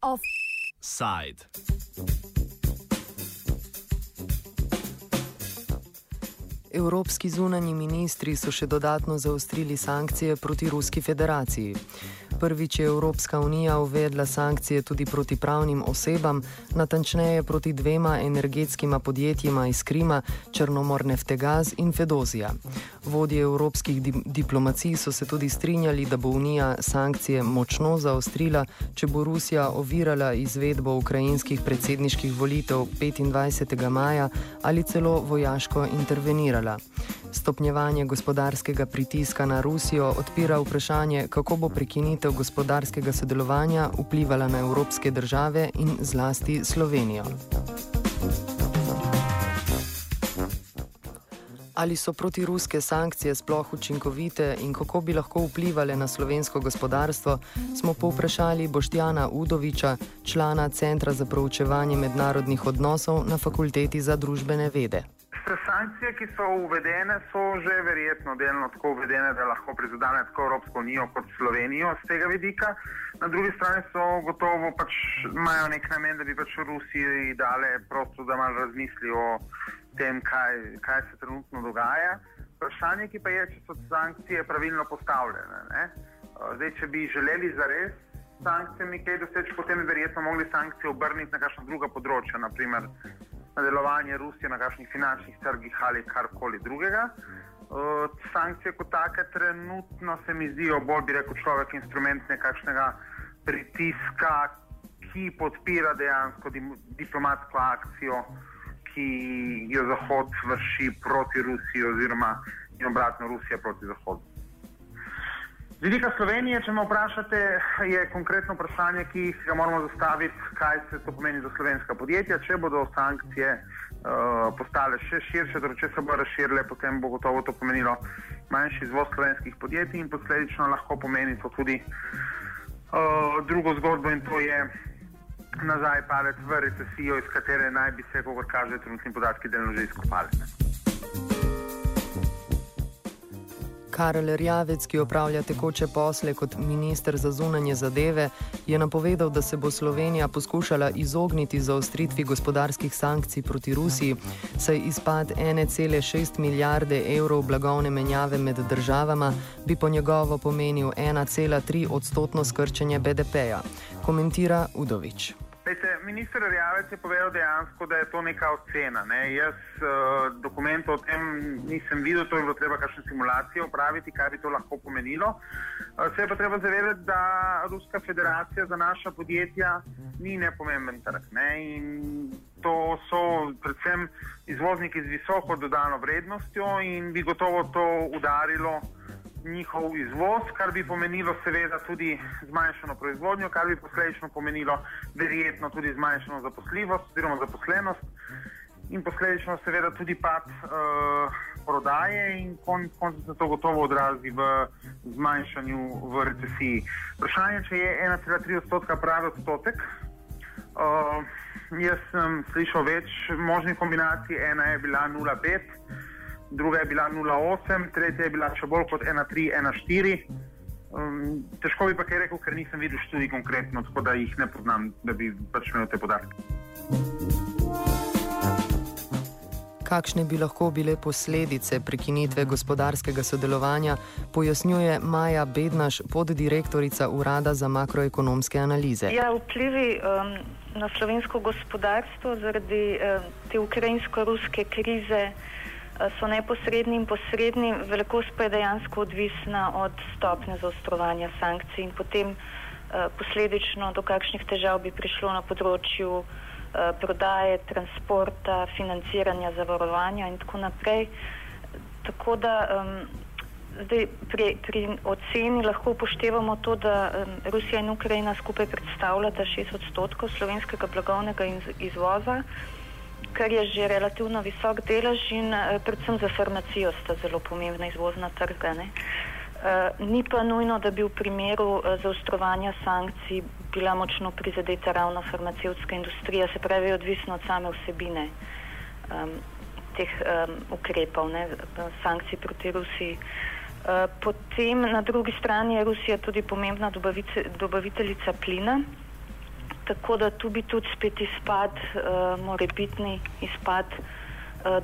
Offside. Evropski zunani ministri so še dodatno zaostrili sankcije proti Ruski federaciji. Prvič je Evropska unija uvedla sankcije tudi proti pravnim osebam, natančneje proti dvema energetskima podjetjima iz Krima, Črnomor Neftegaz in Fedozija. Vodje evropskih di diplomacij so se tudi strinjali, da bo unija sankcije močno zaostrila, če bo Rusija ovirala izvedbo ukrajinskih predsedniških volitev 25. maja ali celo vojaško intervenirala. Stopnjevanje gospodarskega pritiska na Rusijo odpira vprašanje, kako bo prekinitev gospodarskega sodelovanja vplivala na evropske države in zlasti Slovenijo. Ali so protiruske sankcije sploh učinkovite in kako bi lahko vplivali na slovensko gospodarstvo, smo povprašali Boštjana Udoviča, člana Centra za proučevanje mednarodnih odnosov na Fakulteti za družbene vede. Sankcije, ki so uvedene, so že verjetno delno tako uvedene, da lahko prizadene tako Evropsko unijo kot Slovenijo z tega vidika. Na drugi strani so gotovo pač imajo nek namen, da bi pač Rusiji dale prostor, da malo razmisli o tem, kaj, kaj se trenutno dogaja. Vprašanje, ki pa je, če so sankcije pravilno postavljene. Ne? Zdaj, če bi želeli zares sankcijami kaj doseči, potem bi verjetno mogli sankcije obrniti na kakšna druga področja, naprimer na delovanje Rusije na kakšnih finančnih trgih ali karkoli drugega. Sankcije kot take trenutno se mi zdijo bolj, bi rekel, človek instrument nekakšnega pritiska, ki podpira dejansko diplomatsko akcijo, ki jo Zahod vrši proti Rusiji oziroma in obratno Rusija proti Zahodu. Z vidika Slovenije, če me vprašate, je konkretno vprašanje, ki ga moramo zastaviti, kaj se to pomeni za slovenska podjetja. Če bodo sankcije uh, postale še širše, torej če se bodo razširile, potem bo gotovo to pomenilo manjši izvoz slovenskih podjetij in posledično lahko pomeni to tudi uh, drugo zgodbo in to je nazaj palec v recesijo, iz katere naj bi se, kako kaže, trenutni podatki delno že izkopali. Karel Rjavec, ki opravlja tekoče posle kot minister za zunanje zadeve, je napovedal, da se bo Slovenija poskušala izogniti zaostritvi gospodarskih sankcij proti Rusiji, saj izpad 1,6 milijarde evrov blagovne menjave med državama bi po njegovo pomenil 1,3 odstotno skrčenje BDP-ja, komentira Udovič. Minister Rjavec je povedal dejansko, da je to neka ocena. Ne? Jaz uh, dokumentov o tem nisem videl, to je bilo treba kakšne simulacije upraviti, kaj bi to lahko pomenilo. Uh, se je pa treba zavedati, da Ruska federacija za naša podjetja ni nepomemben trg. Ne? In to so predvsem izvozniki z visoko dodano vrednostjo in bi gotovo to udarilo njihov izvoz, kar bi pomenilo seveda tudi zmanjšano proizvodnjo, kar bi posledično pomenilo verjetno tudi zmanjšano zaposljivost oziroma zaposlenost in posledično seveda tudi pad uh, prodaje in konec koncev se to gotovo odrazi v zmanjšanju v recesiji. Vprašanje, če je 1,3 odstotka pravi odstotek. Uh, jaz sem slišal več možnih kombinacij, ena je bila 0,5 druga je bila 0,8, tretja je bila še bolj kot 1,3, 1,4. Um, težko bi pa kaj rekel, ker nisem videl študij konkretno, tako da jih ne poznam, da bi pač imel te podatke. Kakšne bi lahko bile posledice prekinitve gospodarskega sodelovanja, pojasnjuje Maja Bednaš, poddirektorica Urada za makroekonomske analize. Ja, vplivi um, na slovensko gospodarstvo zaradi um, te ukrajinsko-ruske krize so neposredni in posredni, velikost pa je dejansko odvisna od stopne zaostrovanja sankcij in potem uh, posledično do kakšnih težav bi prišlo na področju uh, prodaje, transporta, financiranja, zavarovanja in tako naprej. Tako da um, zdaj pri, pri oceni lahko upoštevamo to, da um, Rusija in Ukrajina skupaj predstavljata 6 odstotkov slovenskega blagovnega izvoza kar je že relativno visok delež in uh, predvsem za farmacijo sta zelo pomembna izvozna trga. Uh, ni pa nujno, da bi v primeru uh, zaostrovanja sankcij bila močno prizadeta ravno farmacevtska industrija, se pravi, odvisno od same vsebine um, teh um, ukrepov, ne, sankcij proti Rusiji. Potem na drugi strani je Rusija tudi pomembna dobavice, dobaviteljica plina, tako da tu bi tudi spet izpad, uh, morebitni izpad uh,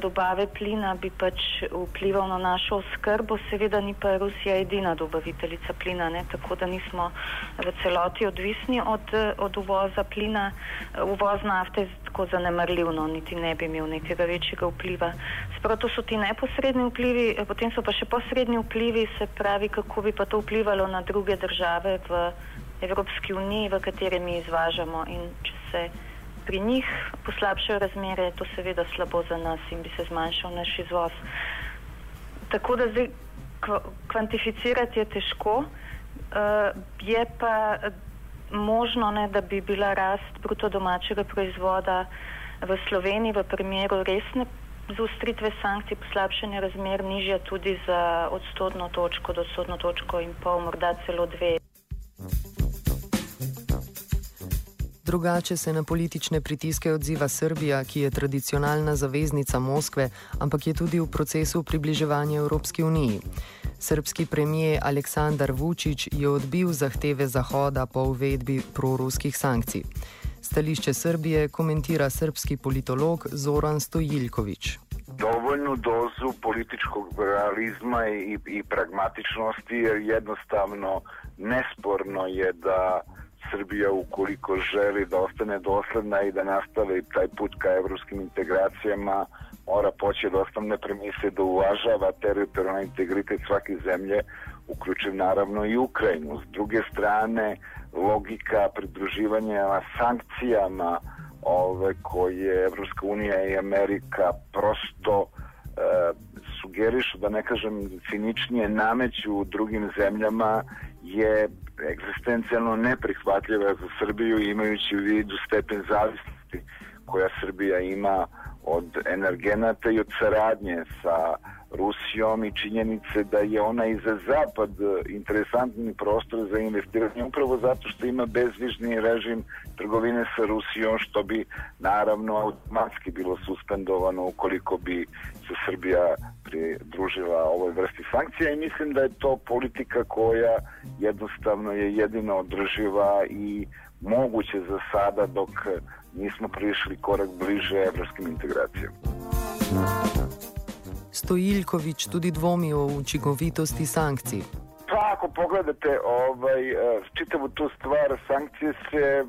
dobave plina bi pač vplival na našo oskrbo, seveda ni pa Rusija edina dobaviteljica plina, ne? tako da nismo v celoti odvisni od, eh, od uvoza plina. Uvoz nafte je tako zanemrljiv, no, niti ne bi imel nekega večjega vpliva. Sprav to so ti neposredni vplivi, potem so pa še posredni vplivi, se pravi, kako bi pa to vplivalo na druge države v Evropski uniji, v katere mi izvažamo in če se pri njih poslabšajo razmere, je to seveda slabo za nas in bi se zmanjšal naš izvoz. Tako da zdaj kvantificirati je težko, uh, je pa možno, ne, da bi bila rast bruto domačega proizvoda v Sloveniji v primeru resne zaustritve sankcij, poslabšanja razmer nižja tudi za odstotno točko do odstotno točko in pol, morda celo dve. Drugače se na politične pritiske odziva Srbija, ki je tradicionalna zaveznica Moskve, ampak je tudi v procesu približevanja Evropski uniji. Srbski premijer Aleksandar Vučić je odbil zahteve Zahoda po uvedbi proruskih sankcij. Stališče Srbije komentira srpski politolog Zoran Stojiljkovič. Dovoljnu dozu političkog realizma i, i pragmatičnosti, jer jednostavno nesporno je da Srbija ukoliko želi da ostane dosledna i da nastavi taj put ka evropskim integracijama mora poći od osnovne premise da uvažava teritorijalni integritet svake zemlje uključiv naravno i Ukrajinu. S druge strane, logika pridruživanja sankcijama ove koje Evropska unija i Amerika prosto e, sugerišu, da ne kažem ciničnije, nameću drugim zemljama je egzistencijalno neprihvatljiva za Srbiju imajući u vidu stepen zavisnosti koja Srbija ima od energenata i od saradnje sa Rusijom i činjenice da je ona i za Zapad interesantni prostor za investiranje upravo zato što ima bezvižni režim trgovine sa Rusijom što bi naravno automatski bilo suspendovano ukoliko bi se Srbija pridružila ovoj vrsti sankcija i mislim da je to politika koja jednostavno je jedino održiva i moguće za sada dok nismo prišli korak bliže evropskim integracijama. Stojiljković tudi dvomi o učinkovitosti sankcij. Pa ako pogledate ovaj, čitavu tu stvar, sankcije se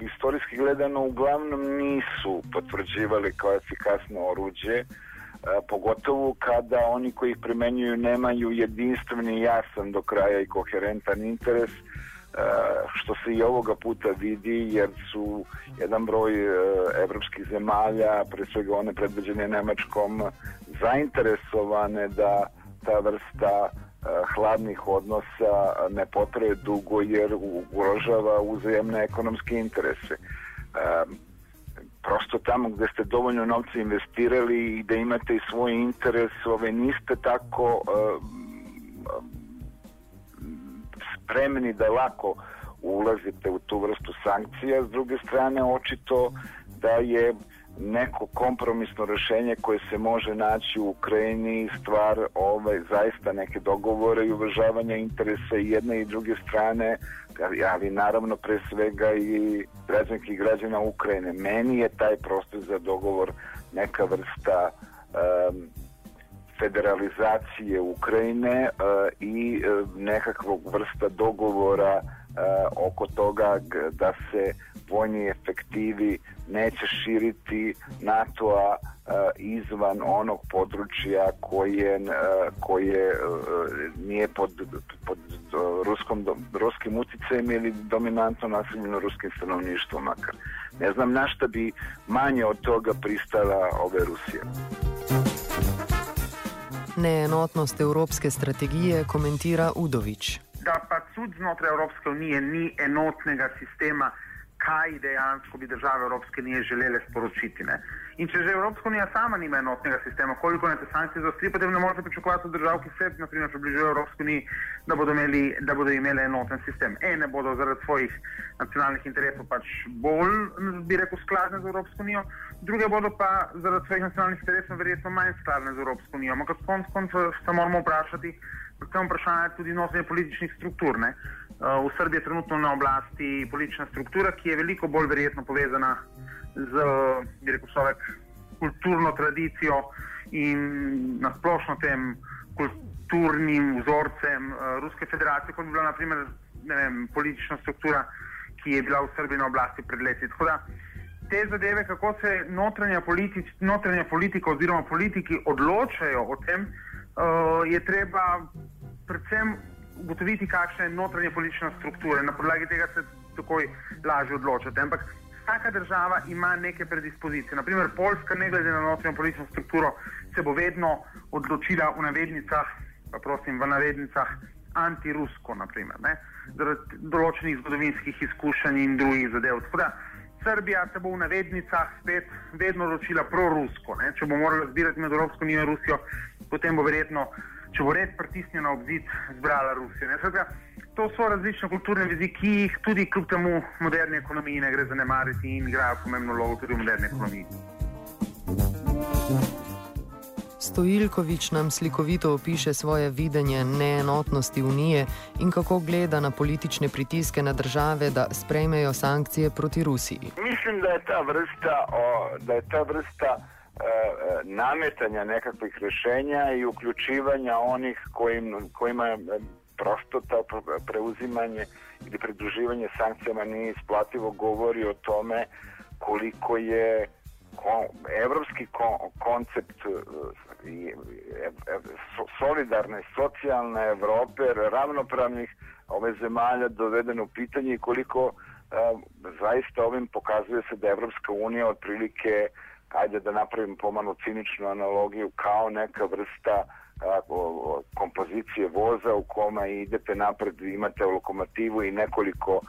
istorijski gledano uglavnom nisu potvrđivali kao efikasno oruđe, pogotovo kada oni koji ih primenjuju nemaju jedinstveni, jasan do kraja i koherentan interes, što se i ovoga puta vidi jer su jedan broj evropskih zemalja, pre svega one predvođene Nemačkom, zainteresovane da ta vrsta hladnih odnosa ne potraje dugo jer ugrožava uzajemne ekonomske interese. Prosto tamo gde ste dovoljno novca investirali i da imate i svoj interes, ove niste tako spremni da lako ulazite u tu vrstu sankcija. S druge strane, očito da je neko kompromisno rešenje koje se može naći u Ukrajini stvar ovaj, zaista neke dogovore i uvažavanja interesa i jedne i druge strane, ali naravno pre svega i građanki i građana Ukrajine. Meni je taj prostor za dogovor neka vrsta um, federalizacije Ukrajine uh, i uh, nekakvog vrsta dogovora uh, oko toga da se vojni efektivi neće širiti NATO-a izvan onog područja koje, koje nije pod, pod ruskom, ruskim uticajem ili dominantno naseljeno ruskim stanovništvom makar. Ne znam na šta bi manje od toga pristala ove Rusije. Neenotnost evropske strategije komentira Udovič. Da pa tudi znotraj Evropske unije ni enotnega sistema, kaj dejansko bi države Evropske unije želele sporočiti. Ne? In če že Evropska unija sama nima enotnega sistema, koliko ne te sankcije zaostri, potem ne morete pričakovati od držav, ki se naprimer približujejo Evropski uniji, da bodo imeli, da bodo imeli enoten sistem. Ene bodo zaradi svojih nacionalnih interesov pač bolj, bi rekel, skladne z Evropsko unijo, druge bodo pa zaradi svojih nacionalnih interesov verjetno manj skladne z Evropsko unijo. Ampak konc koncev se moramo vprašati, predvsem vprašanje tudi nosenje političnih struktur. Ne? Uh, v Srbiji je trenutno na oblasti politična struktura, ki je veliko bolj verjetno povezana z rekel, človek, kulturno tradicijo in nasplošno tem kulturnim vzorcem uh, Ruske federacije, kot bi bila naprimer vem, politična struktura, ki je bila v Srbiji na oblasti pred leti. Da, te zadeve, kako se notranja, politič, notranja politika oziroma politiki odločajo o tem, uh, je treba predvsem ugotoviti, kakšna je notranja politična struktura. Na podlagi tega se takoj lažje odločati. Ampak vsaka država ima neke predispozicije. Naprimer, Poljska, ne glede na notranjo politično strukturo, se bo vedno odločila v navednicah, pa prosim, v navednicah antirusko, naprimer, zaradi določenih zgodovinskih izkušenj in drugih zadev. Da, Srbija se bo v navednicah spet vedno odločila prorusko. Ne? Če bo morala zbirati med Evropsko unijo in Rusijo, potem bo verjetno, če bo res pritisnjena ob zid, zbrala Rusijo to so različne kulturne vezi, ki jih tudi kljub temu moderni ekonomiji ne gre zanemariti in igrajo pomembno vlogo tudi v moderni ekonomiji. Stojilkovič nam slikovito opiše svoje videnje neenotnosti Unije in kako gleda na politične pritiske na države, da sprejmejo sankcije proti Rusiji. Mislim, da je ta vrsta, o, da je ta vrsta nametanja nekakvih rešenja i uključivanja onih kojim, kojima prosto to preuzimanje ili pridruživanje sankcijama nije isplativo govori o tome koliko je evropski koncept e, e, solidarne socijalne Evrope, ravnopravnih ove zemalja doveden u pitanje i koliko zaista ovim pokazuje se da Evropska unija otprilike, ajde da napravim pomalo ciničnu analogiju, kao neka vrsta kompozicije voza u kome idete napred, imate lokomotivu i nekoliko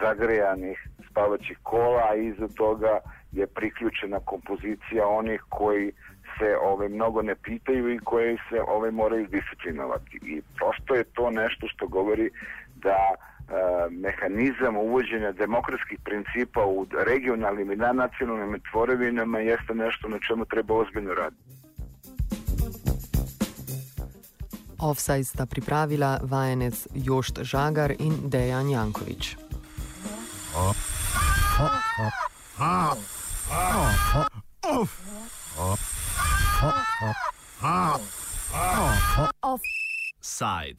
zagrejanih spavaćih kola, a iza toga je priključena kompozicija onih koji se ove mnogo ne pitaju i koji se ove moraju disciplinovati. I prosto je to nešto što govori da mehanizam uvođenja demokratskih principa u regionalnim i nacionalnim tvorevinama jeste nešto na čemu treba ozbiljno raditi. Offside sta pripravila vajenec Jošt Žagar in Dejan Jankovič. Offside.